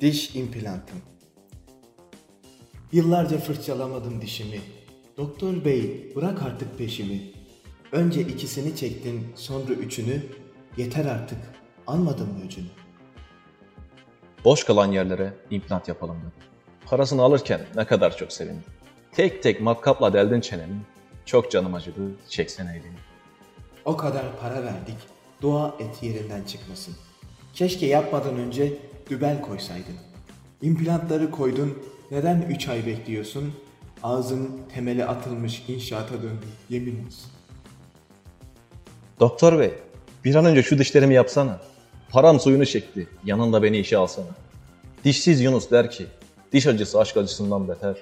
Diş implantım. Yıllarca fırçalamadım dişimi. Doktor bey bırak artık peşimi. Önce ikisini çektin sonra üçünü. Yeter artık almadın mı öcünü? Boş kalan yerlere implant yapalım dedi. Parasını alırken ne kadar çok sevindim. Tek tek matkapla deldin çenemi. Çok canım acıdı, çeksene elini. O kadar para verdik. Dua et yerinden çıkmasın. Keşke yapmadan önce dübel koysaydın. İmplantları koydun. Neden 3 ay bekliyorsun? Ağzın temeli atılmış inşaata döndü. Yemin olsun. Doktor bey, bir an önce şu dişlerimi yapsana. Param suyunu çekti, yanında beni işe alsana. Dişsiz Yunus der ki, diş acısı aşk acısından beter.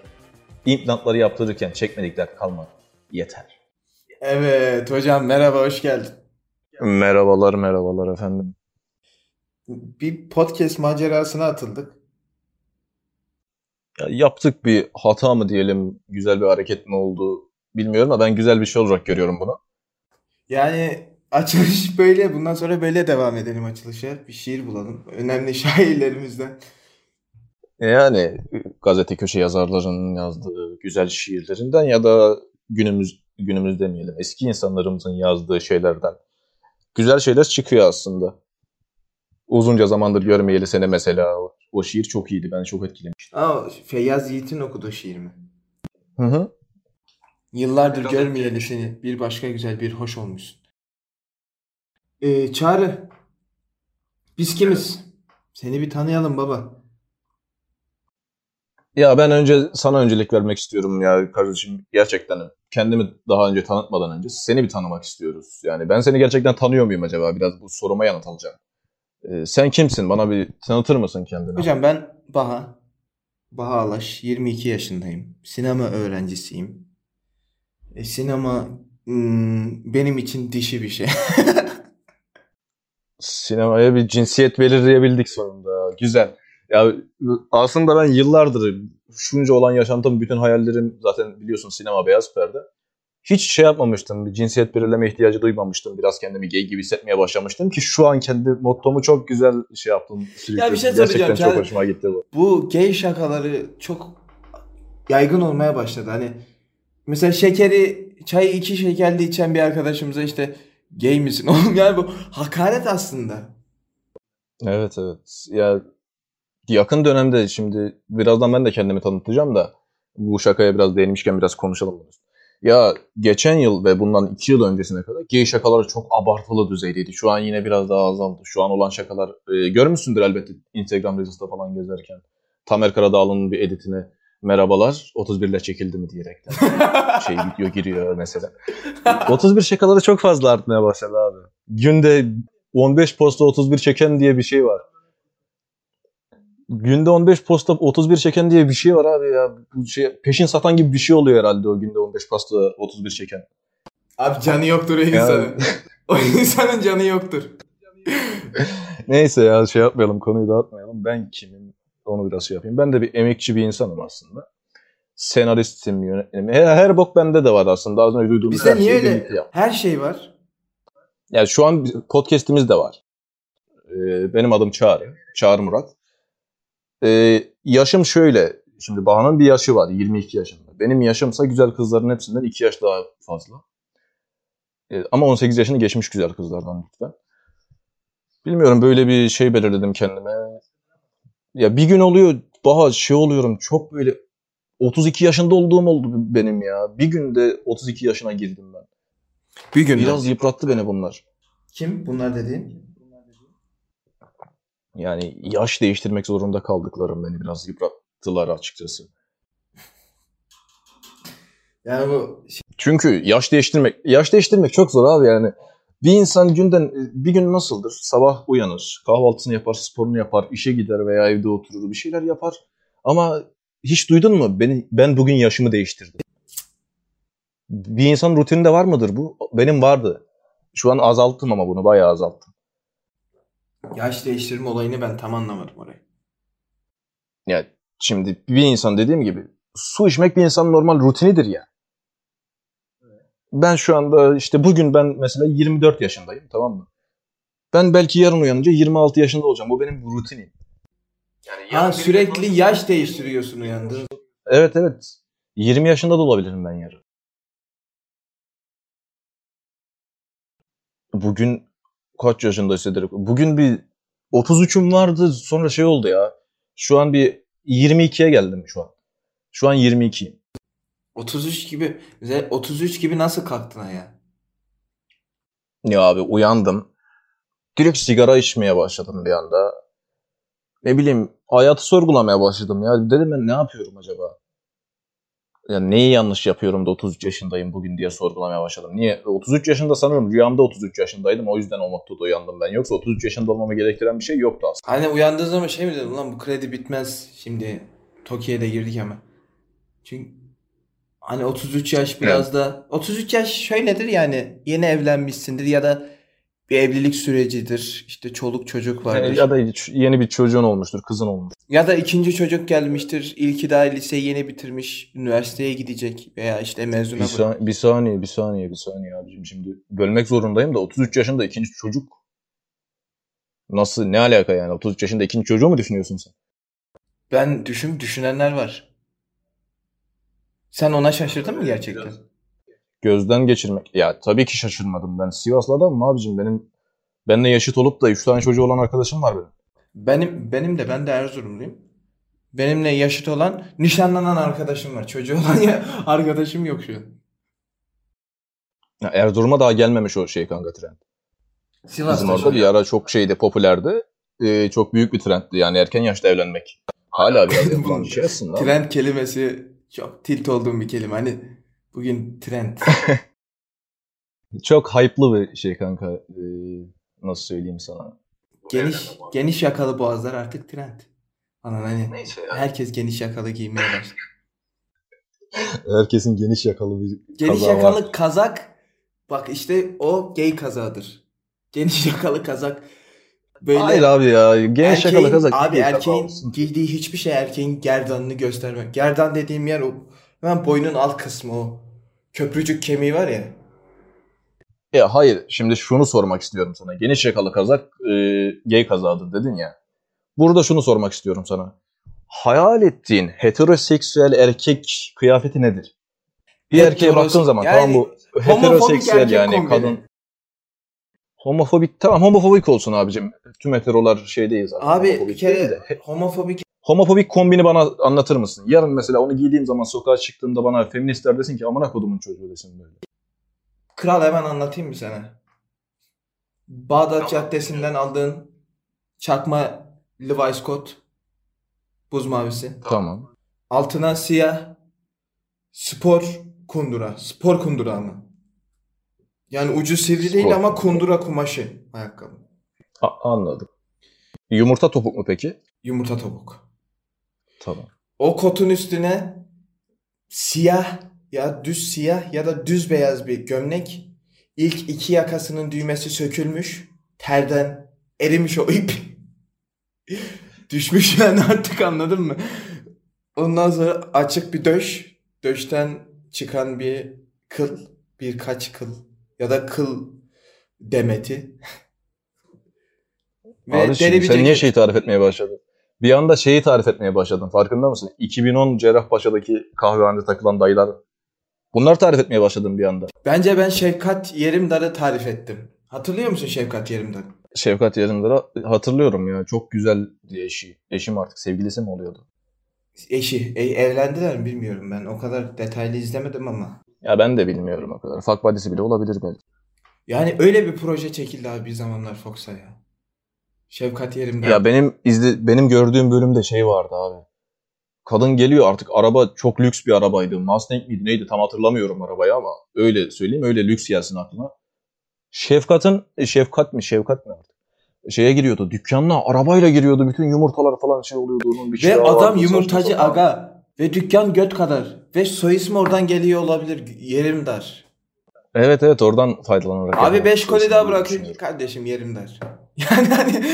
İmplantları yaptırırken çekmedikler kalmadı. Yeter. Evet hocam merhaba hoş geldin. Merhabalar merhabalar efendim. Bir podcast macerasına atıldık. Ya yaptık bir hata mı diyelim, güzel bir hareket mi oldu bilmiyorum ama ben güzel bir şey olarak görüyorum bunu. Yani açılış böyle. Bundan sonra böyle devam edelim açılışa. Bir şiir bulalım. Önemli şairlerimizden. E Yani gazete köşe yazarlarının yazdığı güzel şiirlerinden ya da günümüz günümüz demeyelim eski insanlarımızın yazdığı şeylerden güzel şeyler çıkıyor aslında. Uzunca zamandır görmeyeli seni mesela o, o şiir çok iyiydi. Ben çok etkilemiştim. Aa, Feyyaz Yiğit'in okuduğu şiir mi? Hı hı. Yıllardır görmeyeli seni. Bir başka güzel bir hoş olmuşsun. Ee, Çağrı. Biz kimiz? Seni bir tanıyalım baba. Ya ben önce sana öncelik vermek istiyorum ya kardeşim. Gerçekten kendimi daha önce tanıtmadan önce seni bir tanımak istiyoruz. Yani ben seni gerçekten tanıyor muyum acaba? Biraz bu soruma yanıt alacağım. Ee, sen kimsin? Bana bir tanıtır mısın kendini? Hocam ben Baha. Baha Alaş. 22 yaşındayım. Sinema öğrencisiyim. E, sinema hmm, benim için dişi bir şey. Sinemaya bir cinsiyet belirleyebildik sonunda. Güzel. Ya aslında ben yıllardır şunca olan yaşantım, bütün hayallerim zaten biliyorsun sinema beyaz perde. Hiç şey yapmamıştım, bir cinsiyet belirleme ihtiyacı duymamıştım. Biraz kendimi gay gibi hissetmeye başlamıştım ki şu an kendi mottomu çok güzel şey yaptım. Ya bir şey Gerçekten çok Çağrı. hoşuma gitti bu. Bu gay şakaları çok yaygın olmaya başladı. Hani mesela şekeri çayı iki şekerli içen bir arkadaşımıza işte gay misin? Oğlum yani bu hakaret aslında. Evet evet. Ya yakın dönemde şimdi birazdan ben de kendimi tanıtacağım da bu şakaya biraz değinmişken biraz konuşalım bunu. Ya geçen yıl ve bundan iki yıl öncesine kadar gay şakalar çok abartılı düzeydeydi. Şu an yine biraz daha azaldı. Şu an olan şakalar e, görmüşsündür elbette Instagram Reels'ta falan gezerken. Tamer Karadağlı'nın bir editine merhabalar 31 ile çekildi mi diyerekten şey video giriyor mesela. 31 şakaları çok fazla artmaya başladı abi. Günde 15 posta 31 çeken diye bir şey var. Günde 15 posta 31 çeken diye bir şey var abi ya. Bu şey peşin satan gibi bir şey oluyor herhalde o günde 15 posta 31 çeken. Abi canı yoktur o insanın. o insanın canı yoktur. Neyse ya şey yapmayalım konuyu dağıtmayalım. Ben kimim onu biraz şey yapayım. Ben de bir emekçi bir insanım aslında. Senaristim, yönetmenim. Her, her bok bende de var aslında. Az önce duyduğunuz Bizde her niye şeyi öyle her şey var? Yani şu an podcast'imiz de var. Ee, benim adım Çağrı. Çağrı Murat. Ee, yaşım şöyle. Şimdi Bahan'ın bir yaşı var. 22 yaşında. Benim yaşımsa güzel kızların hepsinden 2 yaş daha fazla. Ee, ama 18 yaşını geçmiş güzel kızlardan lütfen. Bilmiyorum böyle bir şey belirledim kendime. Ya bir gün oluyor Baha şey oluyorum çok böyle 32 yaşında olduğum oldu benim ya. Bir günde 32 yaşına girdim ben. Bir gün. Biraz yıprattı beni bunlar. Kim bunlar dediğin? Yani yaş değiştirmek zorunda kaldıklarım beni biraz yıprattılar açıkçası. Yani bu Çünkü yaş değiştirmek, yaş değiştirmek çok zor abi yani. Bir insan günden bir gün nasıldır? Sabah uyanır, kahvaltısını yapar, sporunu yapar, işe gider veya evde oturur, bir şeyler yapar. Ama hiç duydun mu? Beni, ben bugün yaşımı değiştirdim. Bir insan rutininde var mıdır bu? Benim vardı. Şu an azalttım ama bunu bayağı azalttım. Yaş değiştirme olayını ben tam anlamadım orayı. Yani şimdi bir insan dediğim gibi su içmek bir insanın normal rutinidir ya. Ben şu anda işte bugün ben mesela 24 yaşındayım tamam mı? Ben belki yarın uyanınca 26 yaşında olacağım. Bu benim rutinim. Yani Ha sürekli yaş değiştiriyorsun uyandığın. Evet evet. 20 yaşında da olabilirim ben yarın. Bugün kaç yaşında hissederim? Bugün bir 33'üm vardı sonra şey oldu ya. Şu an bir 22'ye geldim şu an. Şu an 22'yim. 33 gibi. Bize 33 gibi nasıl kalktın ya? Ya abi uyandım. Direkt sigara içmeye başladım bir anda. Ne bileyim hayatı sorgulamaya başladım ya. Dedim ben ne yapıyorum acaba? Ya neyi yanlış yapıyorum da 33 yaşındayım bugün diye sorgulamaya başladım. Niye? 33 yaşında sanırım rüyamda 33 yaşındaydım. O yüzden o noktada uyandım ben. Yoksa 33 yaşında olmamı gerektiren bir şey yoktu aslında. Hani uyandığın zaman şey mi dedin? Ulan bu kredi bitmez. Şimdi Tokyo'ya da girdik hemen. Çünkü hani 33 yaş biraz da 33 yaş şöyledir yani yeni evlenmişsindir ya da bir evlilik sürecidir. İşte çoluk çocuk vardır. Ya da yeni bir çocuğun olmuştur, kızın olmuş. Ya da ikinci çocuk gelmiştir. İlki daha liseyi yeni bitirmiş. Üniversiteye gidecek veya işte mezuna Bir, sa- bir saniye, bir saniye, bir saniye abicim. Şimdi bölmek zorundayım da 33 yaşında ikinci çocuk. Nasıl, ne alaka yani? 33 yaşında ikinci çocuğu mu düşünüyorsun sen? Ben düşün düşünenler var. Sen ona şaşırdın mı gerçekten? Gözden geçirmek. Ya tabii ki şaşırmadım. Ben Sivaslı adamım abicim. Benim benimle yaşıt olup da 3 tane çocuğu olan arkadaşım var benim. Benim benim de ben de Erzurumluyum. Benimle yaşıt olan nişanlanan arkadaşım var. Çocuğu olan ya arkadaşım yok şu an. Ya Erzurum'a daha gelmemiş o şey kanka trend. Bizim Sivas'ta orada bir ara çok şeydi, popülerdi. Ee, çok büyük bir trendti yani erken yaşta evlenmek. Hala bir şey aslında. Trend kelimesi çok tilt olduğum bir kelime. Hani bugün trend. Çok hype'lı bir şey kanka. Ee, nasıl söyleyeyim sana? Geniş geniş yakalı boğazlar artık trend. Anan hani Neyse ya. herkes geniş yakalı giymeye başladı. Herkesin geniş yakalı bir Geniş kazağı yakalı var. kazak bak işte o gay kazağıdır. Geniş yakalı kazak böyle Hayır abi ya. Geniş erkeğin- yakalı kazak. abi erkeğin olsun. giydiği hiçbir şey erkeğin gerdanını göstermek. Gerdan dediğim yer o hemen boynun alt kısmı o köprücük kemiği var ya. Ya hayır. Şimdi şunu sormak istiyorum sana. Geniş yakalı kazak e, gay kazağıdır dedin ya. Burada şunu sormak istiyorum sana. Hayal ettiğin heteroseksüel erkek kıyafeti nedir? Bir erkeğe Heteros- baktığın zaman yani tamam bu heteroseksüel yani kombini. kadın homofobik tamam homofobik olsun abicim. Tüm heterolar şey değil zaten. Abi bir kere de. Homofobik Homofobik kombini bana anlatır mısın? Yarın mesela onu giydiğim zaman sokağa çıktığımda bana feministler desin ki amına kodumun çocuğu desin böyle. kral hemen anlatayım mı sana? Bağdat Caddesi'nden aldığın çakma Levi's kot buz mavisi. Tamam. Altına siyah spor kundura. Spor kundura ama. Yani ucu sivri değil ama kundura. kundura kumaşı ayakkabı. A- anladım. Yumurta topuk mu peki? Yumurta topuk. Tamam. O kotun üstüne siyah ya düz siyah ya da düz beyaz bir gömlek. İlk iki yakasının düğmesi sökülmüş. Terden erimiş o ip. Düşmüş yani artık anladın mı? Ondan sonra açık bir döş. Döşten çıkan bir kıl. Birkaç kıl. Ya da kıl demeti. Ve Abi şimdi sen niye şeyi tarif etmeye başladın? Bir anda şeyi tarif etmeye başladın. Farkında mısın? 2010 Cerrahpaşa'daki kahvehanede takılan dayılar. Bunlar tarif etmeye başladın bir anda. Bence ben Şefkat Yerimdar'ı tarif ettim. Hatırlıyor musun Şefkat Yerimdar'ı? Şefkat Yerimdar'ı hatırlıyorum ya. Çok güzel eşi. Eşim artık sevgilisi mi oluyordu? Eşi. E, evlendiler mi bilmiyorum ben. O kadar detaylı izlemedim ama. Ya ben de bilmiyorum o kadar. Fuck buddy'si bile olabilir belki. Yani öyle bir proje çekildi abi bir zamanlar Fox'a ya. Şefkat Yerimdar. Ya benim izle benim gördüğüm bölümde şey vardı abi. Kadın geliyor artık araba çok lüks bir arabaydı. Mustang miydi neydi tam hatırlamıyorum arabayı ama öyle söyleyeyim öyle lüks gelsin aklıma. Şefkat'ın e, Şefkat mi Şefkat mi artık? Şeye giriyordu dükkanına arabayla giriyordu bütün yumurtalar falan şey oluyordu onun bir Ve çırağı adam vardı, yumurtacı saçma aga. Ve dükkan göt kadar. Ve soy ismi oradan geliyor olabilir. Yerimdar. Evet evet oradan faydalanarak. Abi yapmak 5 koli istiyorsun daha bırakayım. Kardeşim Yerimdar. Yani hani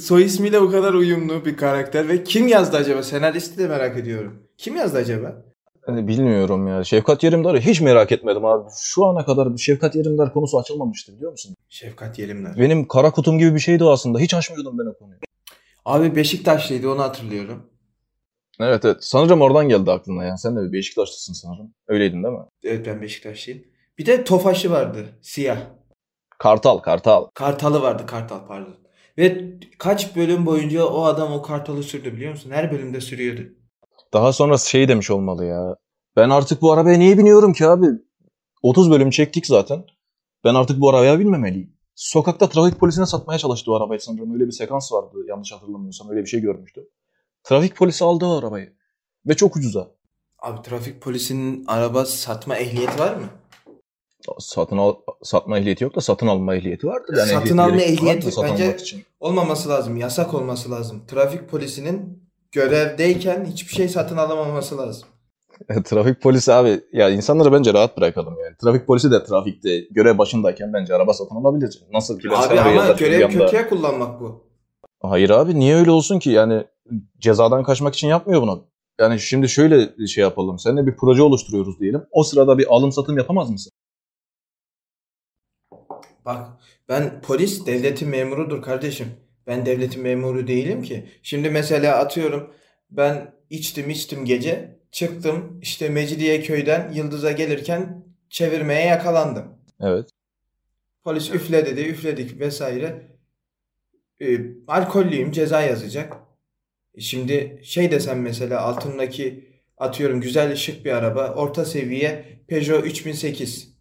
soy ismiyle bu kadar uyumlu bir karakter. Ve kim yazdı acaba? Senaristi de merak ediyorum. Kim yazdı acaba? Hani bilmiyorum ya. Şefkat Yerimdar'ı hiç merak etmedim abi. Şu ana kadar Şefkat Yerimdar konusu açılmamıştı biliyor musun? Şefkat Yerimdar. Benim kara kutum gibi bir şeydi o aslında. Hiç açmıyordum ben o konuyu. Abi Beşiktaşlıydı onu hatırlıyorum. Evet evet. Sanırım oradan geldi aklına yani. Sen de bir Beşiktaşlısın sanırım. Öyleydin değil mi? Evet ben Beşiktaşlıyım. Bir de Tofaş'ı vardı siyah. Kartal, Kartal. Kartalı vardı Kartal pardon. Ve kaç bölüm boyunca o adam o kartalı sürdü biliyor musun? Her bölümde sürüyordu. Daha sonra şey demiş olmalı ya. Ben artık bu arabaya niye biniyorum ki abi? 30 bölüm çektik zaten. Ben artık bu arabaya binmemeliyim. Sokakta trafik polisine satmaya çalıştı o arabayı sanırım. Öyle bir sekans vardı yanlış hatırlamıyorsam. Öyle bir şey görmüştüm. Trafik polisi aldı o arabayı. Ve çok ucuza. Abi trafik polisinin araba satma ehliyeti var mı? Satın al, satma ehliyeti yok da satın alma ehliyeti vardır. Yani Satın alma ehliyeti bence- için. Olmaması lazım. Yasak olması lazım. Trafik polisinin görevdeyken hiçbir şey satın alamaması lazım. Trafik polisi abi ya insanları bence rahat bırakalım yani. Trafik polisi de trafikte görev başındayken bence araba satın alabilir. Nasıl ki Abi ama görev bir anda- kötüye kullanmak bu. Hayır abi niye öyle olsun ki? Yani cezadan kaçmak için yapmıyor bunu. Yani şimdi şöyle şey yapalım. Seninle bir proje oluşturuyoruz diyelim. O sırada bir alım satım yapamaz mısın? Bak ben polis devletin memurudur kardeşim. Ben devletin memuru değilim ki. Şimdi mesela atıyorum ben içtim içtim gece çıktım işte Mecidiyeköy'den Yıldız'a gelirken çevirmeye yakalandım. Evet. Polis üfle dedi üfledik vesaire. Ee, alkollüyüm ceza yazacak. E Şimdi şey desem mesela altındaki atıyorum güzel şık bir araba orta seviye Peugeot 3008.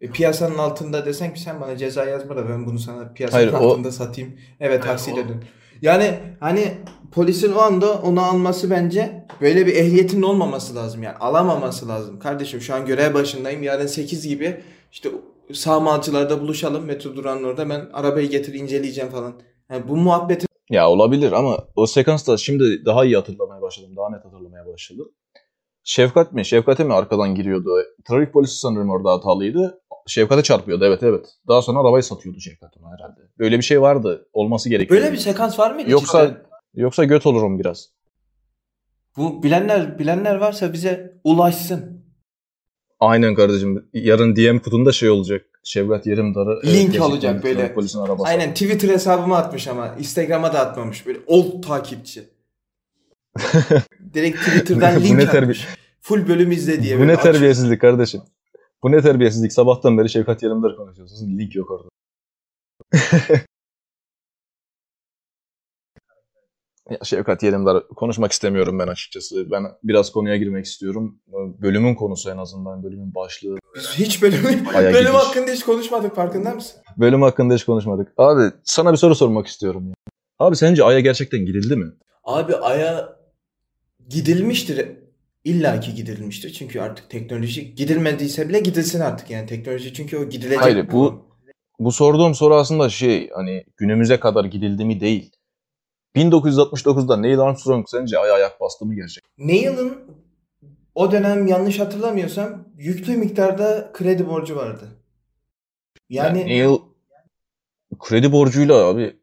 E, piyasanın altında desen ki sen bana ceza yazma da ben bunu sana piyasanın Hayır, o- altında satayım. Evet taksiyle dön. Yani hani polisin o anda onu alması bence böyle bir ehliyetin olmaması lazım yani alamaması lazım. Kardeşim şu an görev başındayım yarın 8 gibi işte sağmalcılarda buluşalım metro durağının orada ben arabayı getir inceleyeceğim falan. Yani bu muhabbeti Ya olabilir ama o sekansta şimdi daha iyi hatırlamaya başladım. Daha net hatırlamaya başladım. Şefkat mi? Şefkat'e mi arkadan giriyordu? Trafik polisi sanırım orada hatalıydı. Şefkat'e çarpıyordu evet evet. Daha sonra arabayı satıyordu Şefkat ona herhalde. Böyle bir şey vardı. Olması gerekiyor. böyle bir sekans var mıydı? Yoksa cidden? yoksa göt olurum biraz. bu bilenler bilenler varsa bize ulaşsın. Aynen kardeşim. Yarın DM kutunda şey olacak. Şevkat Yerimdar'ı Link olacak bir böyle. Polisin arabası. Aynen Twitter hesabıma atmış ama Instagram'a da atmamış böyle old takipçi. Direkt Twitter'dan link atmış. terbiye- Full bölüm izle diye. Bu ne terbiyesizlik kardeşim. Bu ne terbiyesizlik. Sabahtan beri Şevkat Yerimdar konuşuyorsunuz. Link yok orada. ya Şevkat Yerimdar konuşmak istemiyorum ben açıkçası. Ben biraz konuya girmek istiyorum. Bölümün konusu en azından. Bölümün başlığı. Biz hiç bölüm, bölüm gidiş. hakkında hiç konuşmadık farkında mısın? Bölüm hakkında hiç konuşmadık. Abi sana bir soru sormak istiyorum ya. Abi sence Ay'a gerçekten gidildi mi? Abi Ay'a gidilmiştir. İlla ki gidilmiştir. Çünkü artık teknoloji gidilmediyse bile gidilsin artık yani teknoloji çünkü o gidilecek. Hayır, bu-. Bu sorduğum soru aslında şey hani günümüze kadar gidildi mi değil. 1969'da Neil Armstrong sence Ay'a ayak bastı mı gerçek? Neil'ın o dönem yanlış hatırlamıyorsam yüklü miktarda kredi borcu vardı. Yani Yani Neil kredi borcuyla abi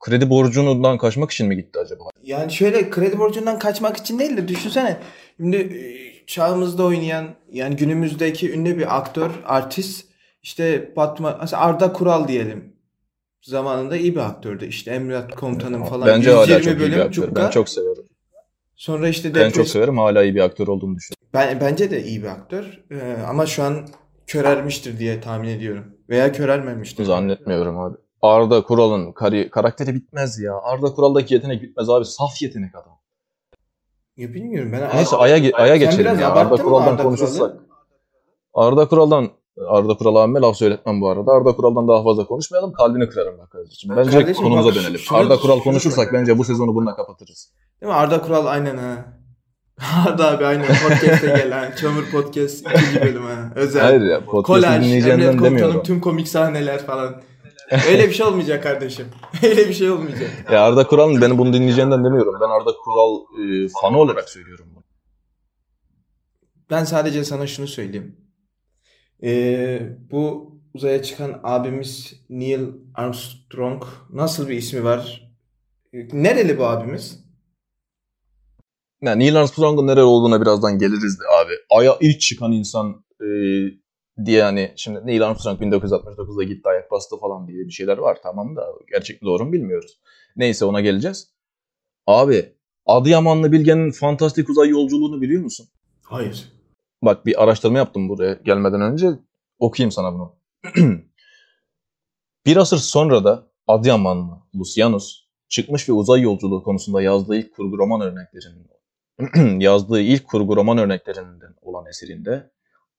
kredi borcundan kaçmak için mi gitti acaba? Yani şöyle kredi borcundan kaçmak için değil de düşünsene. Şimdi e, çağımızda oynayan yani günümüzdeki ünlü bir aktör, artist işte Batman, Arda Kural diyelim. Zamanında iyi bir aktördü. İşte Emret Komutanım falan. Bence hala 120 çok iyi bir bölüm aktör. cukka. Ben çok severim. Sonra işte Ben çok severim hala iyi bir aktör olduğunu düşünüyorum. Ben, bence de iyi bir aktör. Ee, ama şu an körelmiştir diye tahmin ediyorum. Veya körelmemiştir. Zannetmiyorum abi. Arda Kural'ın kari- karakteri bitmez ya. Arda Kural'daki yetenek bitmez abi. Saf yetenek adam. Ya bilmiyorum ben. Neyse Ay'a Ay'a geçelim ya. Arda Kural'dan Arda konuşursak. Kural'ı? Arda Kural'dan Arda Kural abime laf söyletmem bu arada. Arda Kural'dan daha fazla konuşmayalım. Kalbini kırarım bak kardeşim. Bence Kardeşim konumuza bak, dönelim. şunu- Arda Kural şunu- konuşursak bence bu sezonu bununla kapatırız. Değil mi? Arda Kural aynen ha. Arda abi aynen podcast'e gel ha. Çamur Podcast ikinci bölüm ha. Özel. Hayır ya podcast'ı dinleyeceğinden demiyorum. tüm komik sahneler falan. Öyle bir şey olmayacak kardeşim. Öyle bir şey olmayacak. Ya Arda Kural'ın beni bunu dinleyeceğinden demiyorum. Ben Arda Kural e, fanı olarak söylüyorum bunu. Ben sadece sana şunu söyleyeyim. Ee, bu uzaya çıkan abimiz Neil Armstrong nasıl bir ismi var? Nereli bu abimiz? Yani Neil Armstrong'un nereye olduğuna birazdan geliriz de abi. Ay'a ilk çıkan insan e, diye hani şimdi Neil Armstrong 1969'da gitti ayak bastı falan diye bir şeyler var. Tamam da gerçek doğru mu bilmiyoruz. Neyse ona geleceğiz. Abi Adıyamanlı Bilge'nin fantastik uzay yolculuğunu biliyor musun? Hayır. Bak bir araştırma yaptım buraya gelmeden önce. Okuyayım sana bunu. bir asır sonra da Adıyamanlı Lucianus çıkmış ve uzay yolculuğu konusunda yazdığı ilk kurgu roman örneklerinden yazdığı ilk kurgu roman örneklerinden olan eserinde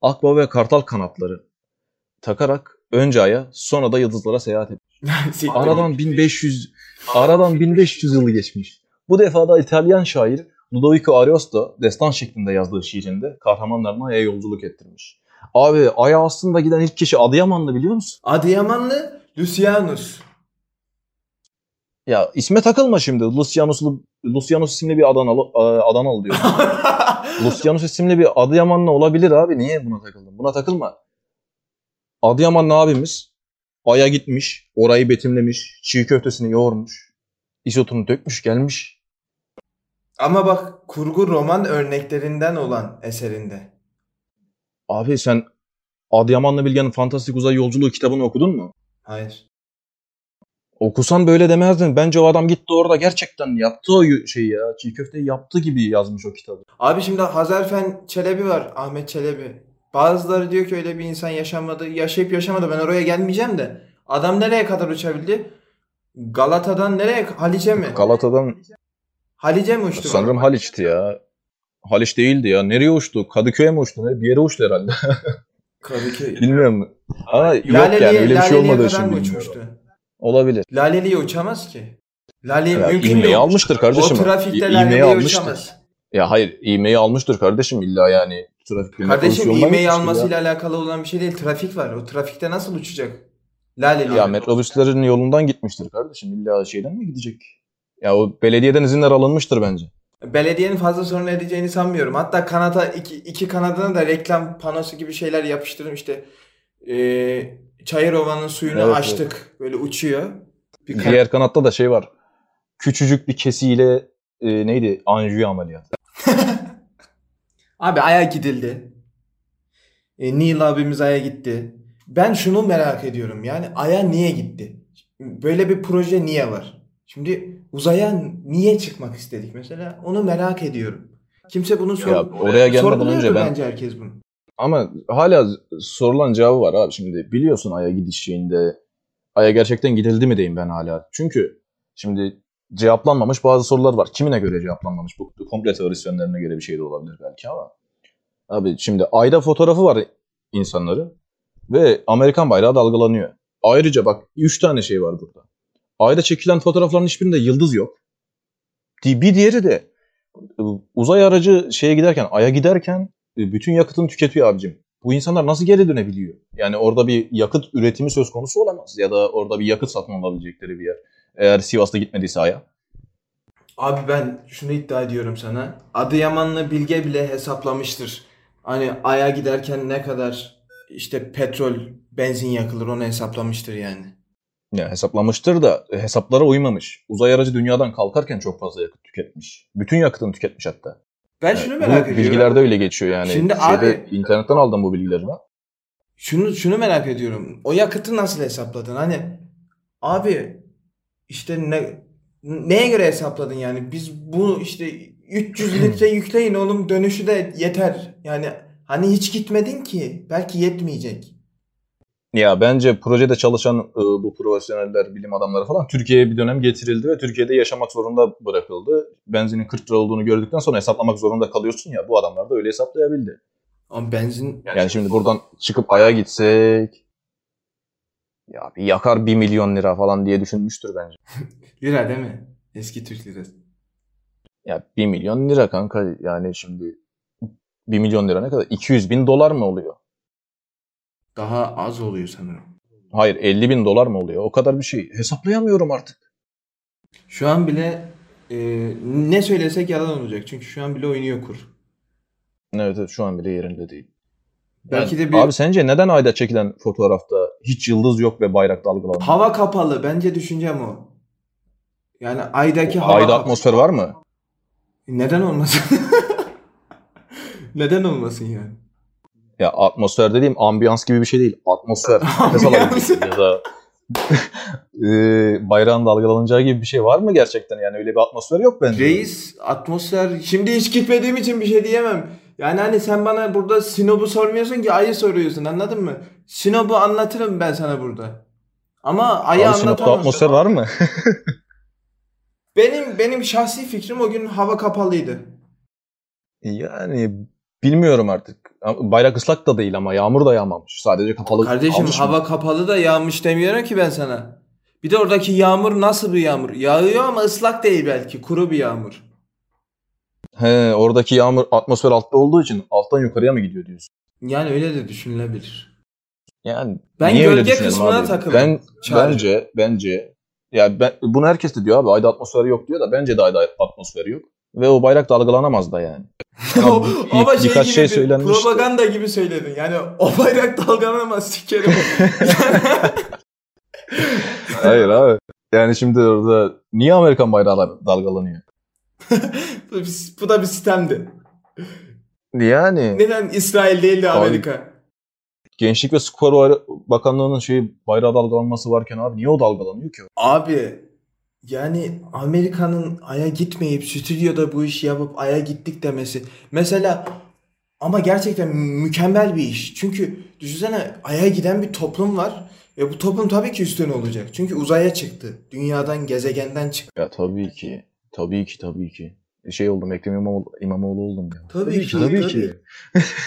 Akbaba ve Kartal kanatları takarak önce Ay'a sonra da yıldızlara seyahat etmiş. Aradan 1500 aradan 1500 yıl geçmiş. Bu defa da İtalyan şair Ludovico Ariosto destan şeklinde yazdığı şiirinde kahramanlarına Ay'a yolculuk ettirmiş. Abi Ay'a aslında giden ilk kişi Adıyamanlı biliyor musun? Adıyamanlı Lucianus. Ya isme takılma şimdi. Lucianus, Lucianus isimli bir Adanalı, Adanalı diyor. Lucianus isimli bir Adıyamanlı olabilir abi. Niye buna takıldın? Buna takılma. Adıyamanlı abimiz Ay'a gitmiş, orayı betimlemiş, çiğ köftesini yoğurmuş, isotunu dökmüş, gelmiş. Ama bak kurgu roman örneklerinden olan eserinde. Abi sen Adıyamanlı Bilge'nin Fantastik Uzay Yolculuğu kitabını okudun mu? Hayır. Okusan böyle demezdin. Bence o adam gitti orada gerçekten yaptı o şeyi ya. Çiğ köfteyi yaptı gibi yazmış o kitabı. Abi şimdi Hazarfen Çelebi var. Ahmet Çelebi. Bazıları diyor ki öyle bir insan yaşamadı. Yaşayıp yaşamadı. Ben oraya gelmeyeceğim de. Adam nereye kadar uçabildi? Galata'dan nereye? Halice mi? Galata'dan Halice mi uçtu? sanırım Haliç'ti ya. Haliç değildi ya. Nereye uçtu? Kadıköy'e mi uçtu? Bir yere uçtu herhalde. Kadıköy. Bilmiyorum. Ama yok Laleli'ye, yani öyle bir şey olmadığı için bilmiyorum. uçmuştu? Olabilir. Laleli'ye uçamaz ki. Lale Ya, mümkün değil. almıştır kardeşim. O trafikte İ- ivmeyi Laleli'ye almıştır. uçamaz. Ya hayır ivmeyi almıştır kardeşim illa yani. Trafik Kardeşim gitmiştir almasıyla ya. alakalı olan bir şey değil. Trafik var. O trafikte nasıl uçacak? Laleli. Ya metrobüslerin yolundan gitmiştir kardeşim. İlla şeyden mi gidecek? Ya o belediyeden izinler alınmıştır bence. Belediyenin fazla sorun edeceğini sanmıyorum. Hatta kanata iki, iki kanadına da reklam panosu gibi şeyler yapıştırdım işte. Ee, Çayırova'nın suyunu Evet, açtık. Böyle uçuyor. Bir kan- Diğer kanatta da şey var. Küçücük bir kesiyle e, neydi? Anjiyo ameliyatı. Abi Ay'a gidildi. E, Neil abimiz Ay'a gitti. Ben şunu merak ediyorum. Yani Ay'a niye gitti? Böyle bir proje niye var? Şimdi uzaya niye çıkmak istedik mesela? Onu merak ediyorum. Kimse bunu sor Ya oraya gelmeden önce ben bence herkes bunu. Ama hala sorulan cevabı var abi. Şimdi biliyorsun Ay'a gidiş. Ay'a gerçekten gidildi mi diyeyim ben hala. Çünkü şimdi cevaplanmamış bazı sorular var. Kimine göre cevaplanmamış? Bu komple teorisyenlerine göre bir şey de olabilir belki ama. Abi şimdi Ay'da fotoğrafı var insanları ve Amerikan bayrağı dalgalanıyor. Ayrıca bak 3 tane şey var burada. Ay'da çekilen fotoğrafların hiçbirinde yıldız yok. Bir diğeri de e, uzay aracı şeye giderken, Ay'a giderken bütün yakıtını tüketiyor abicim. Bu insanlar nasıl geri dönebiliyor? Yani orada bir yakıt üretimi söz konusu olamaz. Ya da orada bir yakıt satın alabilecekleri bir yer. Eğer Sivas'ta gitmediyse Ay'a. Abi ben şunu iddia ediyorum sana. Adıyamanlı Bilge bile hesaplamıştır. Hani Ay'a giderken ne kadar işte petrol, benzin yakılır onu hesaplamıştır yani. Ya hesaplamıştır da e, hesaplara uymamış. Uzay aracı dünyadan kalkarken çok fazla yakıt tüketmiş. Bütün yakıtını tüketmiş hatta. Ben şunu Bu merak ediyorum. Bilgilerde öyle geçiyor yani. Şimdi Şeyde, abi- internetten aldım bu bilgileri. Şunu şunu merak ediyorum. O yakıtı nasıl hesapladın? Hani abi işte ne neye göre hesapladın yani? Biz bu işte 300 litre yükleyin oğlum dönüşü de yeter. Yani hani hiç gitmedin ki. Belki yetmeyecek. Ya bence projede çalışan e, bu profesyoneller, bilim adamları falan Türkiye'ye bir dönem getirildi ve Türkiye'de yaşamak zorunda bırakıldı. Benzinin 40 lira olduğunu gördükten sonra hesaplamak zorunda kalıyorsun ya. Bu adamlar da öyle hesaplayabildi. Ama benzin Yani şimdi buradan çıkıp Ay'a gitsek ya bir yakar 1 milyon lira falan diye düşünmüştür bence. lira değil mi? Eski Türk lirası. Ya 1 milyon lira kanka yani şimdi 1 milyon lira ne kadar? 200 bin dolar mı oluyor? Daha az oluyor sanırım. Hayır 50 bin dolar mı oluyor? O kadar bir şey. Hesaplayamıyorum artık. Şu an bile e, ne söylesek yalan olacak. Çünkü şu an bile oynuyor kur. Evet, evet şu an bile yerinde değil. Belki Yani de bir Abi sence neden ayda çekilen fotoğrafta hiç yıldız yok ve bayrak dalgalanıyor? hava kapalı. Bence düşüncem o. Yani aydaki hava Ayda kapalı. atmosfer var mı? Neden olmasın? Neden olmasın yani? Ya atmosfer dediğim ambiyans gibi bir şey değil. Atmosfer. Nefes alabildiğin ya da e, bayrağın dalgalanacağı gibi bir şey var mı gerçekten? Yani öyle bir atmosfer yok bence. Reis atmosfer şimdi hiç gitmediğim için bir şey diyemem. Yani hani sen bana burada Sinop'u sormuyorsun ki ayı soruyorsun anladın mı? Sinop'u anlatırım ben sana burada. Ama ayı Abi Sinop'ta atmosfer var mı? Benim benim şahsi fikrim o gün hava kapalıydı. yani bilmiyorum artık. Bayrak ıslak da değil ama yağmur da yağmamış. Sadece kapalı Kardeşim kalmış mı? hava kapalı da yağmış demiyorum ki ben sana. Bir de oradaki yağmur nasıl bir yağmur? Yağıyor ama ıslak değil belki. Kuru bir yağmur. He, oradaki yağmur atmosfer altta olduğu için alttan yukarıya mı gidiyor diyorsun? Yani öyle de düşünülebilir. Yani Ben niye öyle gölge düşünelim kısmına abi? takıldım. Ben Çağrı. bence bence ya ben bunu herkes de diyor abi ayda atmosferi yok diyor da bence de ayda atmosferi yok. Ve o bayrak dalgalanamaz da yani. Bir- Ama şey birkaç gibi şey bir söylenmişti. propaganda gibi söyledin. Yani o bayrak dalgalanamaz sikerim. Hayır abi. Yani şimdi orada niye Amerikan bayrağı dalgalanıyor? bu, da bir sistemdi. Yani Neden İsrail değil de Abi- Amerika? Gençlik ve Spor Bakanlığı'nın şey bayrağı dalgalanması varken abi niye o dalgalanıyor ki? Abi yani Amerika'nın Ay'a gitmeyip stüdyoda bu işi yapıp Ay'a gittik demesi. Mesela ama gerçekten mükemmel bir iş. Çünkü düşünsene Ay'a giden bir toplum var. Ve bu toplum tabii ki üstün olacak. Çünkü uzaya çıktı. Dünyadan, gezegenden çıktı. Ya tabii ki. Tabii ki tabii ki. Şey oldum Ekrem İmamoğlu, İmamoğlu oldum ya. Tabii ki, tabii tabii. ki.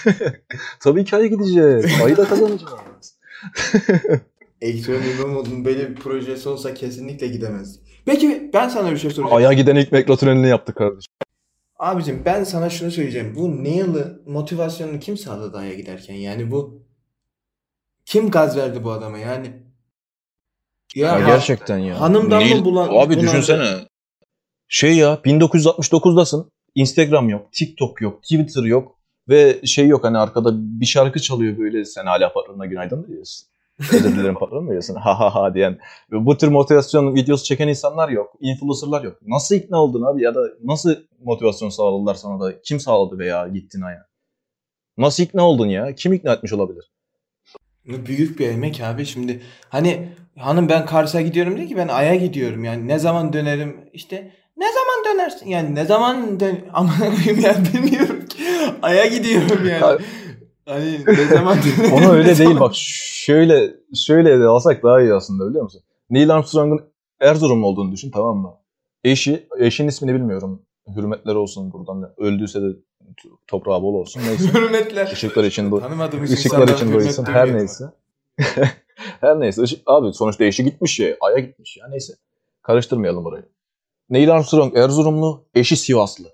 tabii ki Ay'a gideceğiz. Ayı da kazanacağız. Ekrem İmamoğlu'nun böyle bir projesi olsa kesinlikle gidemez. Peki ben sana bir şey soracağım. Ay'a giden ilk metro tünelini yaptık kardeşim. Abicim ben sana şunu söyleyeceğim. Bu Neil'ı motivasyonunu kim sağladı Ay'a giderken? Yani bu kim gaz verdi bu adama yani? Ya, ha- gerçekten ya. hanımdan mı Nil- bulan- Abi bunaldı? düşünsene. Şey ya 1969'dasın. Instagram yok, TikTok yok, Twitter yok ve şey yok hani arkada bir şarkı çalıyor böyle sen hala patronuna günaydın mı diyorsun. Özür dilerim patron diyorsun? Ha ha ha diyen. Bu tür motivasyon videosu çeken insanlar yok. Influencerlar yok. Nasıl ikna oldun abi ya da nasıl motivasyon sağladılar sana da? Kim sağladı veya gittin aya? Nasıl ikna oldun ya? Kim ikna etmiş olabilir? Büyük bir emek abi şimdi. Hani hanım ben Kars'a gidiyorum değil ki ben Ay'a gidiyorum yani ne zaman dönerim işte ne zaman dönersin yani ne zaman dön aman koyayım ya bilmiyorum ki Ay'a gidiyorum yani. Ha- Hani ne zaman Onu öyle değil bak şöyle şöyle de alsak daha iyi aslında biliyor musun? Neil Armstrong'un Erzurumlu olduğunu düşün tamam mı? Eşi, eşin ismini bilmiyorum. Hürmetler olsun buradan. Öldüyse de toprağı bol olsun. Neyse. Hürmetler. Işıklar için bu. Tanımadığımız Işıklar için hürmet doysun. Her neyse. Her neyse. Işık- abi sonuçta eşi gitmiş ya. Ay'a gitmiş ya. Neyse. Karıştırmayalım orayı. Neil Armstrong Erzurumlu, eşi Sivaslı.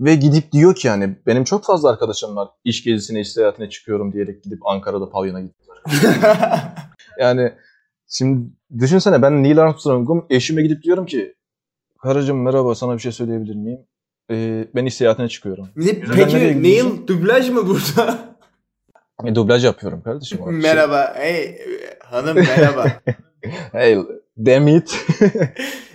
Ve gidip diyor ki yani benim çok fazla arkadaşım var. İş gezisine, iş seyahatine çıkıyorum diyerek gidip Ankara'da pavyona gittiler. Yani şimdi düşünsene ben Neil Armstrong'um. Eşime gidip diyorum ki karıcığım merhaba sana bir şey söyleyebilir miyim? Ee, ben iş seyahatine çıkıyorum. Ne- Peki? Neil dublaj mı burada? E, dublaj yapıyorum kardeşim. Şey, merhaba. Hey hanım merhaba. Hey, damn it.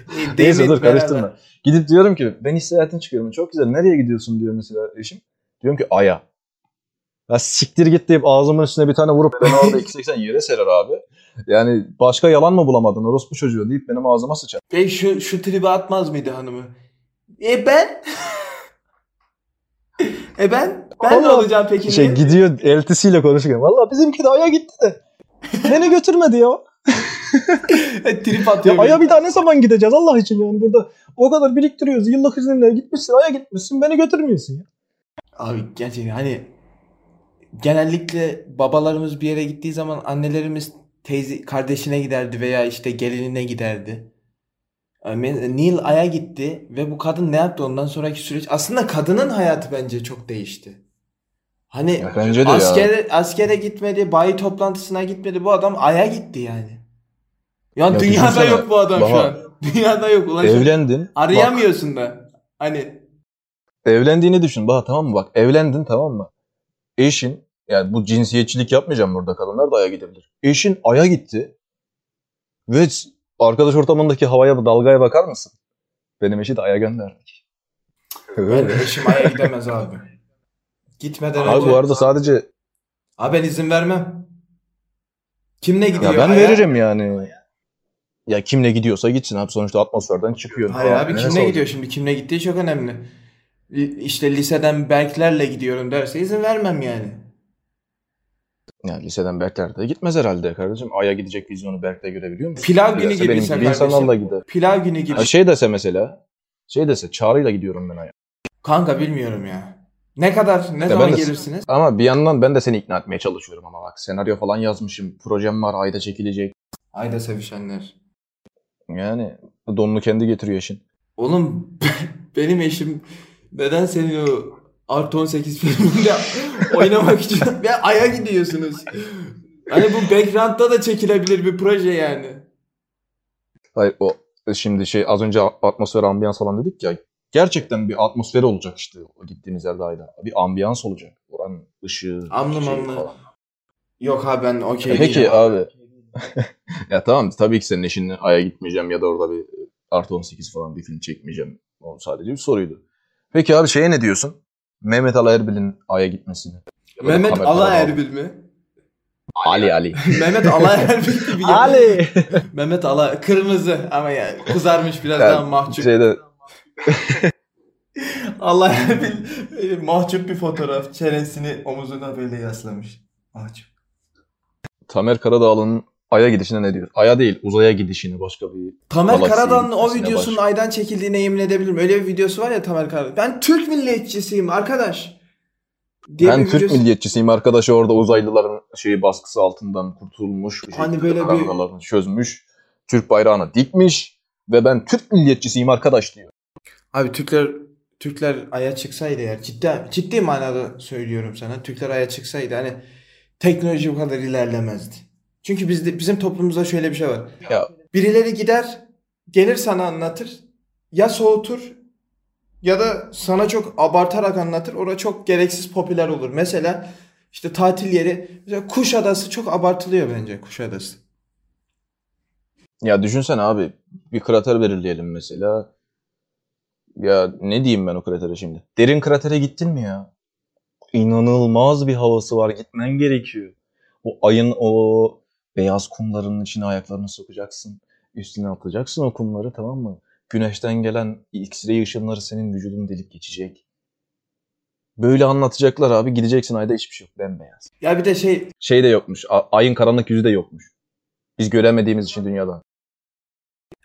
Neyse dur karıştırma. Gidip diyorum ki ben iş seyahatine çıkıyorum. Çok güzel. Nereye gidiyorsun diyor mesela eşim. Diyorum ki Ay'a. Ya siktir git deyip ağzımın üstüne bir tane vurup beni orada 2.80 yere serer abi. Yani başka yalan mı bulamadın orospu çocuğu deyip benim ağzıma sıçar. Peki şu, şu tribe atmaz mıydı hanımı? E ben? e ben? Ben ne Vallahi olacağım peki? Şey gidiyor eltisiyle konuşurken. Valla bizimki de Ay'a gitti de. Beni götürmedi ya. Trip atıyor. Ya Ay'a bir daha ne zaman gideceğiz Allah için yani burada. O kadar biriktiriyoruz. Yıllık izinle gitmişsin Ay'a gitmişsin. Beni götürmüyorsun ya. Abi gerçekten hani genellikle babalarımız bir yere gittiği zaman annelerimiz teyze kardeşine giderdi veya işte gelinine giderdi. Neil Ay'a gitti ve bu kadın ne yaptı ondan sonraki süreç? Aslında kadının hayatı bence çok değişti. Hani Ya bence de ya. askere, askere gitmedi, bayi toplantısına gitmedi. Bu adam Ay'a gitti yani. Ya, Ya dünyada yok bu adam şu Baha, an. Dünyada yok. Ulan şu- Evlendin. Bak, arayamıyorsun da. Hani evlendiğini düşün. Bak tamam mı? Bak evlendin tamam mı? Eşin yani bu cinsiyetçilik yapmayacağım burada kadınlar da Ay'a gidebilir. Eşin Ay'a gitti. Ve arkadaş ortamındaki havaya dalgaya bakar mısın? Benim eşi de Ay'a gönderdik. ben de eşim Ay'a gidemez abi. Gitmeden Abi önce bu arada sadece Abi ben izin vermem. Kim ne gidiyor? Ya ben Aya? veririm yani. Ya kimle gidiyorsa gitsin abi sonuçta atmosferden çıkıyor. Hayır Aa, abi neresi kimle olacak? gidiyor şimdi? Kimle gittiği çok önemli. Li- İşte liseden Berklerle gidiyorum derse izin vermem yani. Ya liseden Berkler de gitmez herhalde kardeşim. Ay'a gidecek vizyonu Berk'te görebiliyor musun? Pilav günü gibi benim gibi insanlarla gider. Pilav günü gibi. Ha, şey dese mesela. Şey dese Çağrı'yla gidiyorum ben Ay'a. Kanka bilmiyorum ya. Ne kadar, ne Ya zaman ben de- gelirsiniz? Ama bir yandan ben de seni ikna etmeye çalışıyorum ama bak senaryo falan yazmışım. Projem var Ay'da çekilecek. Ayda sevişenler. Yani donunu kendi getiriyor işin. Oğlum benim eşim neden senin o Artı 18 filminde oynamak için ve Ay'a gidiyorsunuz. Hani bu background'da da çekilebilir bir proje yani. Hayır o şimdi şey az önce atmosfer ambiyans falan dedik ya. Gerçekten bir atmosferi olacak işte gittiğimiz yerde Ay'da. Bir ambiyans olacak. Oranın ışığı, Amlı şey falan. Yok abi ben okey Peki değilim abi. ya tamam tabii ki senin eşinle Ay'a gitmeyeceğim ya da orada bir artı 18 falan bir film çekmeyeceğim. O sadece bir soruydu. Peki abi şeye ne diyorsun? Mehmet Ali Erbil'in Ay'a gitmesini. Mehmet Ala Erbil mi? Ali Ali. Mehmet Ala Erbil gibi. Ali. Mehmet Ala kırmızı ama ya kızarmış biraz Yani daha mahcup. Şeyde Allah Erbil e, mahcup bir fotoğraf. Çenesini omuzuna böyle yaslamış. Mahcup. Tamer Karadağlı'nın Ay'a gidişine ne diyor? Ay'a değil uzaya gidişine başka bir Tamer Karadağ'ın o videosunun baş- aydan çekildiğine yemin edebilirim. Öyle bir videosu var ya Tamer Karadağ. Ben Türk milliyetçisiyim arkadaş. Diye ben Türk videosu- milliyetçisiyim arkadaşı orada uzaylıların şeyi baskısı altından kurtulmuş. Bir Hani böyle bir- çözmüş. Türk bayrağını dikmiş ve ben Türk milliyetçisiyim arkadaş diyor. Abi Türkler Türkler aya çıksaydı eğer ciddi ciddi manada söylüyorum sana. Türkler aya çıksaydı hani teknoloji bu kadar ilerlemezdi. Çünkü bizde bizim toplumumuzda şöyle bir şey var. Ya Birileri gider, gelir sana anlatır. Ya soğutur ya da sana çok abartarak anlatır. Orada çok gereksiz popüler olur. Mesela işte tatil yeri mesela Kuşadası çok abartılıyor bence Kuşadası. ya düşünsene abi bir krater belirleyelim mesela. Ya ne diyeyim ben o kratere şimdi? Derin kratere gittin mi ya? İnanılmaz bir havası var. Gitmen gerekiyor. O ayın o beyaz kumlarının içine ayaklarını sokacaksın. Üstüne atacaksın o kumları tamam mı? Güneşten gelen X-ray ışınları senin vücudunu delip geçecek. Böyle anlatacaklar abi. Gideceksin ayda hiçbir şey yok. Bembeyaz. Ya bir de şey Şey de yokmuş. a- ayın karanlık yüzü de yokmuş. Biz göremediğimiz için dünyada.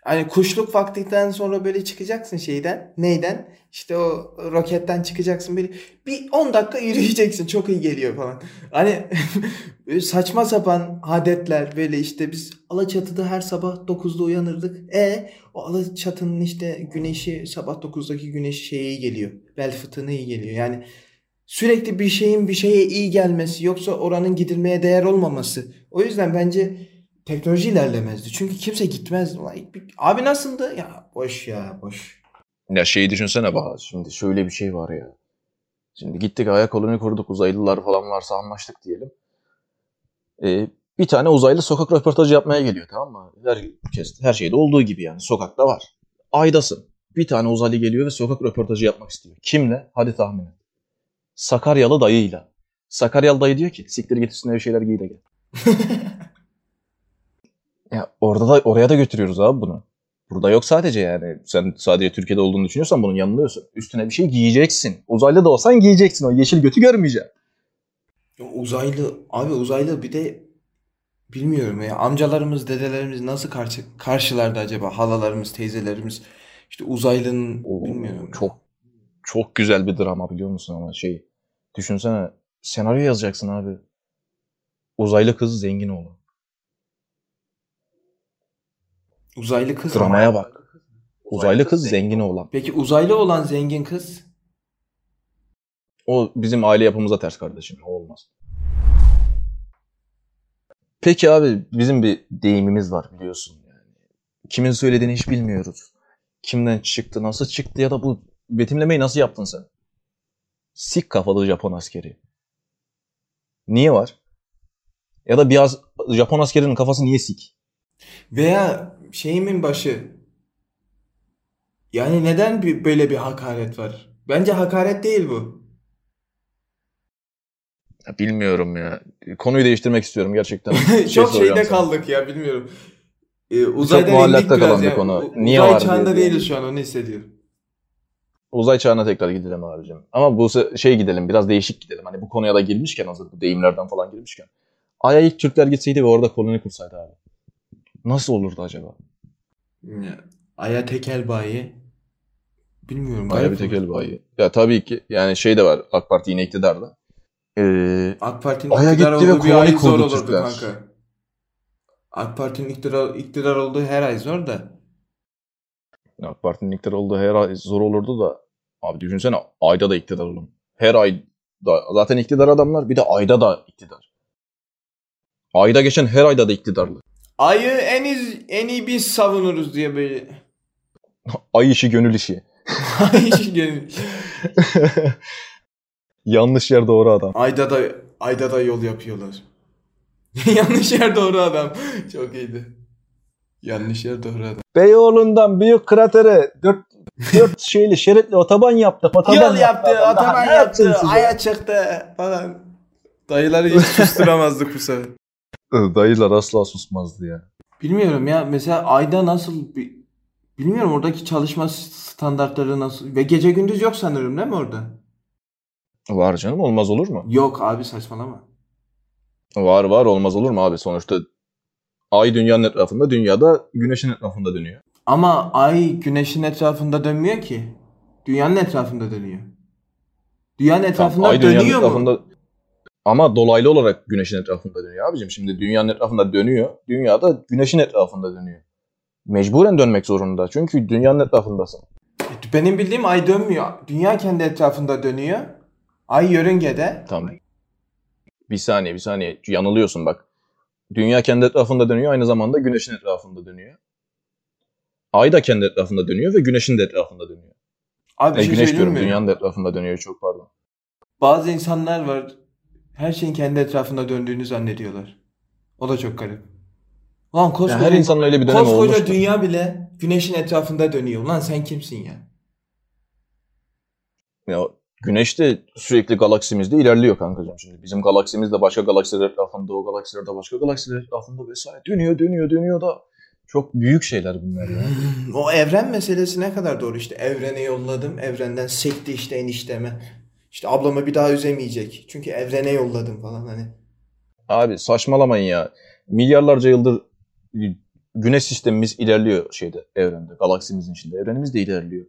Hani kuşluk vaktinden sonra böyle çıkacaksın şeyden. Neyden? İşte o roketten çıkacaksın böyle bir 10 dakika yürüyeceksin. Çok iyi geliyor falan. Hani saçma sapan adetler böyle işte biz Alaçatı'da her sabah 9'da uyanırdık. E o Alaçatı'nın işte güneşi sabah 9'daki güneşi şeye iyi geliyor. Bel fıtığına iyi geliyor. Yani sürekli bir şeyin bir şeye iyi gelmesi yoksa oranın gidilmeye değer olmaması. O yüzden bence teknoloji ilerlemezdi. Çünkü kimse gitmezdi. Abi nasıldı? Ya boş ya boş. Ya şeyi düşünsene Bahar. Şimdi şöyle bir şey var ya. Şimdi gittik ayak koloni kurduk. Uzaylılar falan varsa anlaştık diyelim. Ee, bir tane uzaylı sokak röportajı yapmaya geliyor tamam mı? Herkes, her şeyde olduğu gibi yani. Sokakta var. Aydasın. Bir tane uzaylı geliyor ve sokak röportajı yapmak istiyor. Kimle? Hadi tahmin et. Sakaryalı dayıyla. Sakaryalı dayı diyor ki siktir git üstüne bir şeyler giy de gel. ya orada da oraya da götürüyoruz abi bunu. Burada yok sadece yani. Sen sadece Türkiye'de olduğunu düşünüyorsan bunun yanılıyorsun. Üstüne bir şey giyeceksin. Uzaylı da olsan giyeceksin. O yeşil götü görmeyeceksin. Uzaylı abi uzaylı bir de bilmiyorum ya amcalarımız dedelerimiz nasıl karşı, karşılardı acaba halalarımız teyzelerimiz işte uzaylının Oo, bilmiyorum. Çok çok güzel bir drama biliyor musun ama şey. Düşünsene senaryo yazacaksın abi. Uzaylı kız zengin oğlu. Uzaylı kız. Dramaya bak. Uzaylı kız zengin oğlan. Peki uzaylı olan zengin kız O bizim aile yapımıza ters kardeşim. O olmaz. Peki abi bizim bir deyimimiz var biliyorsun yani. Kimin söylediğini hiç bilmiyoruz. Kimden çıktı, nasıl çıktı ya da bu betimlemeyi nasıl yaptın sen? Sik kafalı Japon askeri. Niye var? Ya da biraz Japon askerinin kafası niye sik? veya şeyimin başı yani neden bir, böyle bir hakaret var? Bence hakaret değil bu. Ya bilmiyorum ya. Konuyu değiştirmek istiyorum gerçekten. Bir şey Çok şeyde sana. kaldık ya bilmiyorum. Ee, uzaydan muallakta indik biraz kalan bir ya. konu. Niye Uzay var çağında diye. değiliz şu an onu hissediyorum. Uzay çağına tekrar gidelim abicim. Ama bu şey gidelim biraz değişik gidelim. Hani bu konuya da girmişken hazır bu deyimlerden falan girmişken. Ay'a ilk Türkler gitseydi ve orada koloni kursaydı abi. Nasıl olurdu acaba? Ya, Aya tekel bayi. Bilmiyorum. Ay'a bir tekel bayi. Ya tabii ki yani şey de var AK Parti yine iktidarda. Ee, AK Parti'nin Ay'a iktidar gitti ve olduğu bir koloni ay zor olurdu Türkler. kanka. AK Parti'nin iktidar, iktidar olduğu her ay zor da. AK Parti'nin iktidar olduğu her ay zor olurdu da abi düşünsene ayda da iktidar olun. Her ay da zaten iktidar adamlar bir de ayda da iktidar. Ayda geçen her ayda da iktidarlı. Ayı en iyi, en iyi biz savunuruz diye böyle. Ay işi gönül işi. Yanlış yer doğru adam. Ayda da Ayda da yol yapıyorlar. Yanlış yer doğru adam. Çok iyiydi. Yanlış yer doğru adam. Beyoğlu'ndan büyük kratere dört, dört şeyli şeritli otoban yaptık. Otoban Yol yaptı, Allah, otoban yaptı, aya çıktı falan. Dayıları hiç susturamazdık bu sefer. Dayılar asla susmazdı ya. Bilmiyorum ya mesela ayda nasıl bir bilmiyorum oradaki çalışma standartları nasıl ve gece gündüz yok sanırım değil mi orada? Var canım olmaz olur mu? Yok abi saçmalama. Var var olmaz olur mu abi? Sonuçta ay dünyanın etrafında, dünyada güneşin etrafında dönüyor. Ama ay güneşin etrafında dönmüyor ki. Dünyanın etrafında dönüyor. Dünyanın etrafında Ay dünyanın dönüyor mu? etrafında ama dolaylı olarak güneşin etrafında dönüyor abicim. Şimdi dünyanın etrafında dönüyor. Dünya da güneşin etrafında dönüyor. Mecburen dönmek zorunda. Çünkü dünyanın etrafındasın. Benim bildiğim ay dönmüyor. Dünya kendi etrafında dönüyor. Ay yörüngede. Tamam. Bir saniye bir saniye. Yanılıyorsun bak. Dünya kendi etrafında dönüyor. Aynı zamanda güneşin etrafında dönüyor. Ay da kendi etrafında dönüyor ve güneşin de etrafında dönüyor. Abi E, şey güneş diyorum. mi? Dünyanın da etrafında dönüyor. Çok pardon. Bazı insanlar var. Her şeyin kendi etrafında döndüğünü zannediyorlar. O da çok garip. Lan koskoca, her insanın öyle bir dönemi koskoca olmuştur. dünya bile güneşin etrafında dönüyor. Lan sen kimsin ya? Ya güneş de sürekli galaksimizde ilerliyor kankacığım şimdi. Bizim galaksimiz de başka galaksiler etrafında, o galaksiler de başka galaksiler etrafında vesaire. Dönüyor, dönüyor, dönüyor da çok büyük şeyler bunlar ya. O evren meselesi ne kadar doğru işte. Evrene yolladım. Evrenden sekti işte enişteme. İşte ablamı bir daha üzemeyecek. Çünkü evrene yolladım falan hani. Abi saçmalamayın ya. Milyarlarca yıldır güneş sistemimiz ilerliyor şeyde, evrende, galaksimizin içinde. Evrenimiz de ilerliyor.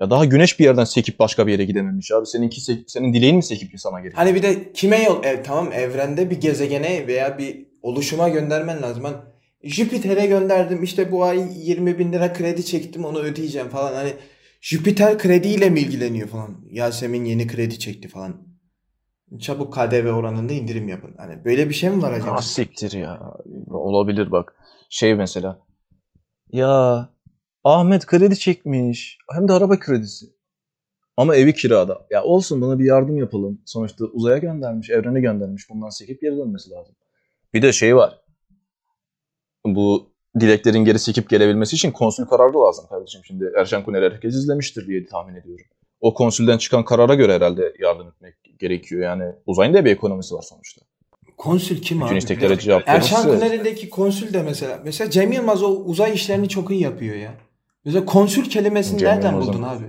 Ya daha güneş bir yerden sekip başka bir yere gidememiş abi. Seninki sek- senin dileğin mi sekip ki sana geliyor? Hani bir de kime yol... E, tamam evrende bir gezegene veya bir oluşuma göndermen lazım. Hani Jüpiter'e gönderdim işte bu ay 20 bin lira kredi çektim onu ödeyeceğim falan. Hani Jüpiter krediyle mi ilgileniyor falan. Yasemin yeni kredi çekti falan. Çabuk KDV oranında indirim yapın. Hani böyle bir şey mi var acaba? Ah siktir ya. Olabilir bak. Şey mesela. Ya Ahmet kredi çekmiş. Hem de araba kredisi. Ama evi kirada. Ya olsun bana bir yardım yapalım. Sonuçta uzaya göndermiş, evrene göndermiş. Bundan sekip geri dönmesi lazım. Bir de şey var. Bu dileklerin geri sekip gelebilmesi için konsül kararı lazım kardeşim. Şimdi Erşen Kuner herkes izlemiştir diye tahmin ediyorum. O konsülden çıkan karara göre herhalde yardım etmek gerekiyor. Yani uzayın da bir ekonomisi var sonuçta. Konsül kim Bütün abi? isteklere cevap Erşan Kuneri'deki konsül de mesela. Mesela Cem Yılmaz o uzay işlerini çok iyi yapıyor ya. Mesela konsül kelimesini Cem nereden Yılmaz'ın- buldun abi?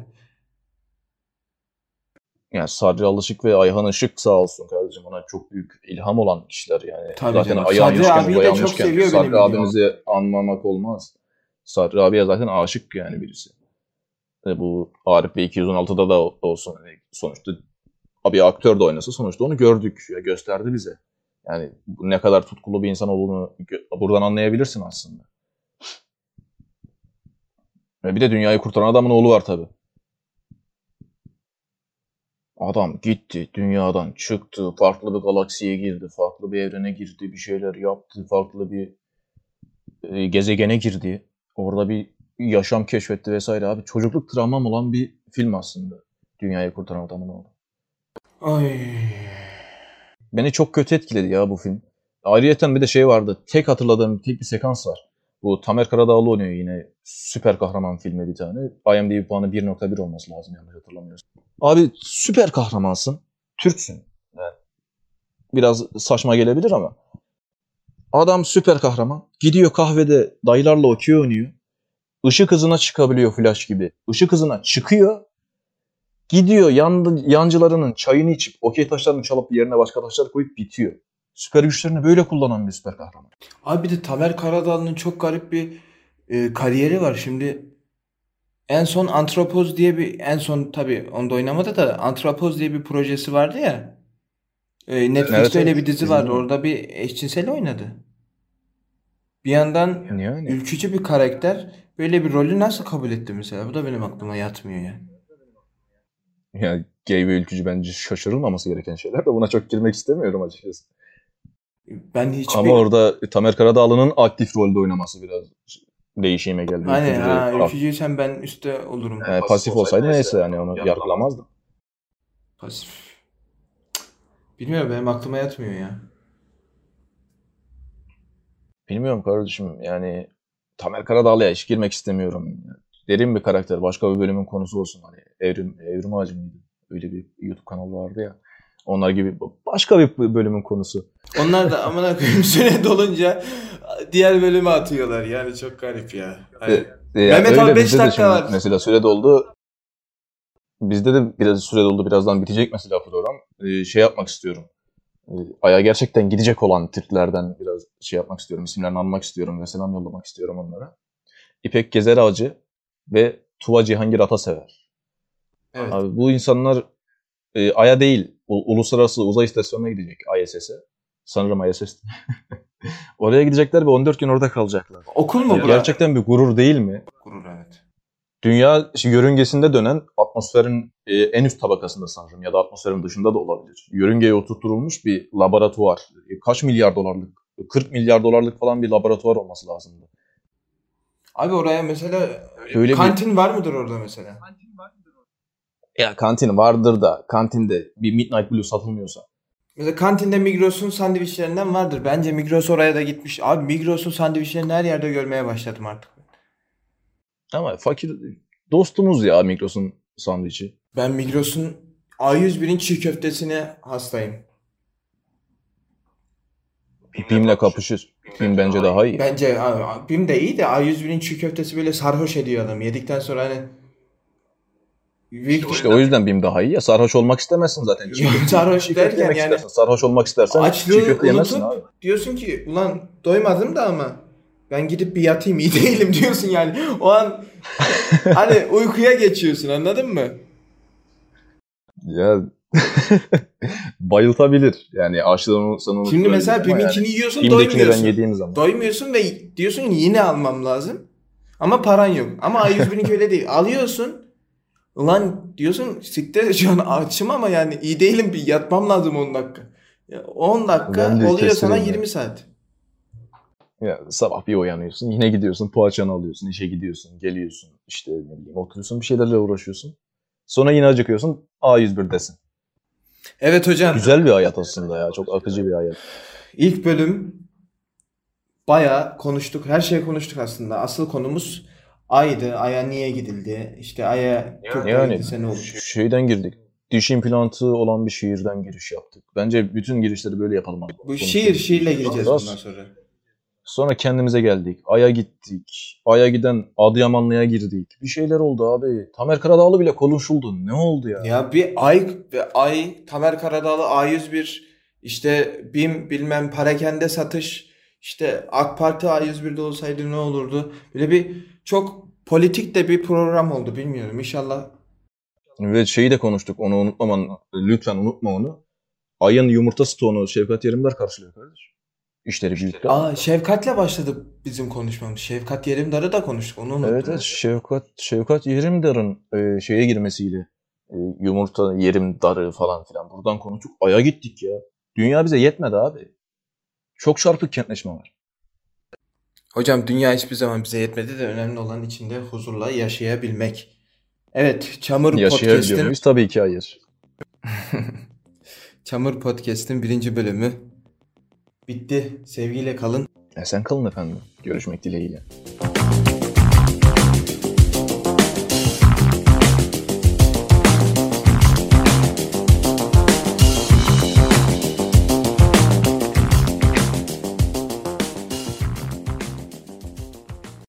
Yani Sadri Alışık ve Ayhan Işık sağ olsun kardeşim. Ona çok büyük ilham olan kişiler yani. Tabii zaten canım. ayağı Sadri abiyi de çok seviyor benim Sadri bildiğim. abimizi anmamak olmaz. Sadri abiye zaten aşık yani birisi. E bu Arif Bey 216'da da olsun. Yani sonuçta abi aktör de oynasa sonuçta onu gördük. Ya gösterdi bize. Yani ne kadar tutkulu bir insan olduğunu buradan anlayabilirsin aslında. Ve bir de dünyayı kurtaran adamın oğlu var tabii. Adam gitti, dünyadan çıktı, farklı bir galaksiye girdi, farklı bir evrene girdi, bir şeyler yaptı, farklı bir e, gezegene girdi. Orada bir yaşam keşfetti vesaire abi. Çocukluk travmam olan bir film aslında. Dünyayı kurtaran adamın oğlu. Ay. Beni çok kötü etkiledi ya bu film. Ayrıyeten bir de şey vardı. Tek hatırladığım tek bir sekans var. Bu Tamer Karadağlı oynuyor yine. Süper kahraman filmi bir tane. IMDb puanı 1.1 olması lazım yanlış hatırlamıyorsam. Abi süper kahramansın. Türksün. Yani biraz saçma gelebilir ama adam süper kahraman. Gidiyor kahvede dayılarla okey oynuyor. Işık hızına çıkabiliyor flash gibi. Işık hızına çıkıyor. Gidiyor yan, yancılarının çayını içip okey taşlarını çalıp yerine başka taşlar koyup bitiyor. Süper güçlerini böyle kullanan bir süper kahraman. Abi bir de Tamer Karadağlı'nın çok garip bir e, kariyeri var. Şimdi en son Antropoz diye bir en son tabii onda oynamadı da Antropoz diye bir projesi vardı ya. E, Netflix'te Evet, öyle evet. bir dizi vardı. Orada bir eşcinsel oynadı. Bir yandan Yani. ülkücü bir karakter böyle bir rolü nasıl kabul etti mesela? Bu da benim aklıma yatmıyor yani. Yani gay ve ülkücü bence şaşırılmaması gereken şeyler de buna çok girmek istemiyorum açıkçası. Ben hiçbir Ama orada Tamer Karadağlı'nın aktif rolde oynaması biraz değişime geldi. Hani Ülkücü ha ülkücüysen ben üstte olurum. Yani pasif olsaydı neyse yani onu yargılamazdım. Pasif. Bilmiyorum benim aklıma yatmıyor ya. Bilmiyorum kardeşim yani Tamer Karadağlı'ya hiç girmek istemiyorum. Derin bir karakter. Başka bir bölümün konusu olsun. Hani Evrim, Evrim Ağacı mıydı? Öyle bir YouTube kanalı vardı ya. Onlar gibi başka bir bölümün konusu. Onlar da amına koyayım süre dolunca diğer bölüme atıyorlar. Yani çok garip ya. Hani- E, yani Mehmet abi öyle beş bizde de dakika şimdi var. Mesela süre doldu. Bizde de biraz süre doldu. Birazdan bitecek mesela program. Ee, şey yapmak istiyorum. Ee, Ay'a gerçekten gidecek olan Türklerden biraz şey yapmak istiyorum. İsimlerini almak istiyorum ve selam yollamak istiyorum onlara. İpek Gezer Ağacı ve Tuva Cihangir Atasever. Evet. Abi bu insanlar e, Ay'a değil, u- uluslararası uzay istasyonuna gidecek ISS'e. Sanırım ISS. Oraya gidecekler ve 14 gün orada kalacaklar. Okul mu bu? Gerçekten bir gurur değil mi? Gurur evet. Dünya yörüngesinde dönen atmosferin e, en üst tabakasında sanırım ya da atmosferin dışında da olabilir. Yörüngeye oturtulmuş bir laboratuvar. E, Kaç milyar dolarlık? 40 milyar dolarlık falan bir laboratuvar olması lazımdı. Abi oraya mesela Öyle bir- kantin var mıdır orada mesela? Ya kantin vardır da kantinde bir Midnight Blue satılmıyorsa. Mesela kantinde Migros'un sandviçlerinden vardır. Bence Migros oraya da gitmiş. Abi Migros'un sandviçlerini her yerde görmeye başladım artık. Ama fakir dostumuz ya Migros'un sandviçi. Ben Migros'un A101'in çiğ köftesine hastayım. Bim'le kapışır. Bim bence daha iyi. Bence BİM de iyi de A101'in çiğ köftesi böyle sarhoş ediyor adam. Yedikten sonra hani büyük İşte o yüzden Bim daha iyi ya. Sarhoş olmak istemezsin zaten. Çiğ sarhoş çiğ derken yani- istersen, sarhoş olmak istersen Açlığı çiğ köfte yemezsin abi. diyorsun ki ulan doymadım da ama ben gidip bir yatayım iyi değilim diyorsun yani. O an hani uykuya geçiyorsun anladın mı? Ya bayıltabilir. Yani açlığını sana Şimdi mesela BİM'inkini yiyorsun Bim'dekini ben doymuyorsun. yediğim zaman. Doymuyorsun ve diyorsun yine almam lazım. Ama paran yok. Ama A101'inki öyle değil. Alıyorsun. Ulan diyorsun siktir şu an açım ama yani iyi değilim bir yatmam lazım 10 dakika. Ya 10 dakika oluyor sana keserim ya. 20 saat. Ya, sabah bir uyanıyorsun. Yine gidiyorsun. Poğaçanı alıyorsun. işe gidiyorsun. Geliyorsun. işte ne bileyim oturuyorsun. Bir şeylerle uğraşıyorsun. Sonra yine acıkıyorsun. A101'desin. Evet hocam. Güzel bir hayat aslında ya. Çok akıcı bir hayat. İlk bölüm bayağı konuştuk. Her şey konuştuk aslında. Asıl konumuz Ay'dı. Ay'a niye gidildi? İşte Ay'a Türkler Yani gidilse ne olur? şeyden girdik. Diş implantı olan bir şehirden giriş yaptık. Bence bütün girişleri böyle yapalım. abi. Bu Konuşalım. şiir şiirle gireceğiz bundan sonra. Sonra kendimize geldik. Ay'a gittik. Ay'a giden Adıyamanlı'ya girdik. Bir şeyler oldu abi. Tamer Karadağlı bile konuşuldu. Ne oldu ya? Ya bir Ay ve Ay Tamer Karadağlı A101 işte BİM bilmem parakende satış işte AK Parti A101'de olsaydı ne olurdu? Böyle bir çok politik de bir program oldu bilmiyorum. İnşallah Ve şeyi de konuştuk. Onu unutmaman. Lütfen unutma onu. Ay'ın yumurta stoğunu Şevkat Yerimdar karşılıyor kardeş. İşleri büyükler. Aa Şevkat'le başladı bizim konuşmamız. Şevkat Yerimdar'ı da konuştuk. Onu unuttum. Evet evet Şevkat, Şevkat Yerimdar'ın e, şeye girmesiyle e, yumurta Yerimdar'ı falan filan buradan konuştuk. Ay'a gittik ya. Dünya bize yetmedi abi. Çok çarpık kentleşme var. Hocam dünya hiçbir zaman bize yetmedi de önemli olan içinde huzurla yaşayabilmek. Evet, Çamur Yaşayabiliyor Podcast'in muyuz? Tabii ki hayır. Çamur Podcast'in birinci bölümü bitti. Sevgiyle kalın. Esen kalın efendim. Görüşmek dileğiyle.